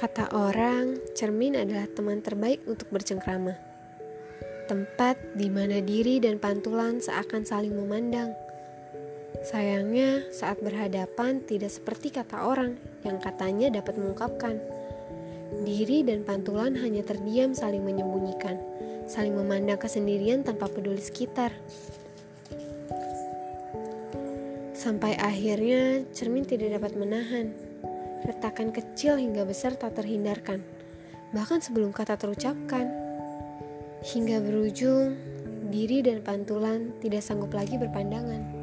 Kata orang, cermin adalah teman terbaik untuk bercengkrama. Tempat di mana diri dan pantulan seakan saling memandang. Sayangnya, saat berhadapan tidak seperti kata orang yang katanya dapat mengungkapkan. Diri dan pantulan hanya terdiam saling menyembunyikan, saling memandang kesendirian tanpa peduli sekitar. Sampai akhirnya cermin tidak dapat menahan. Retakan kecil hingga besar tak terhindarkan, bahkan sebelum kata terucapkan. Hingga berujung, diri dan pantulan tidak sanggup lagi berpandangan.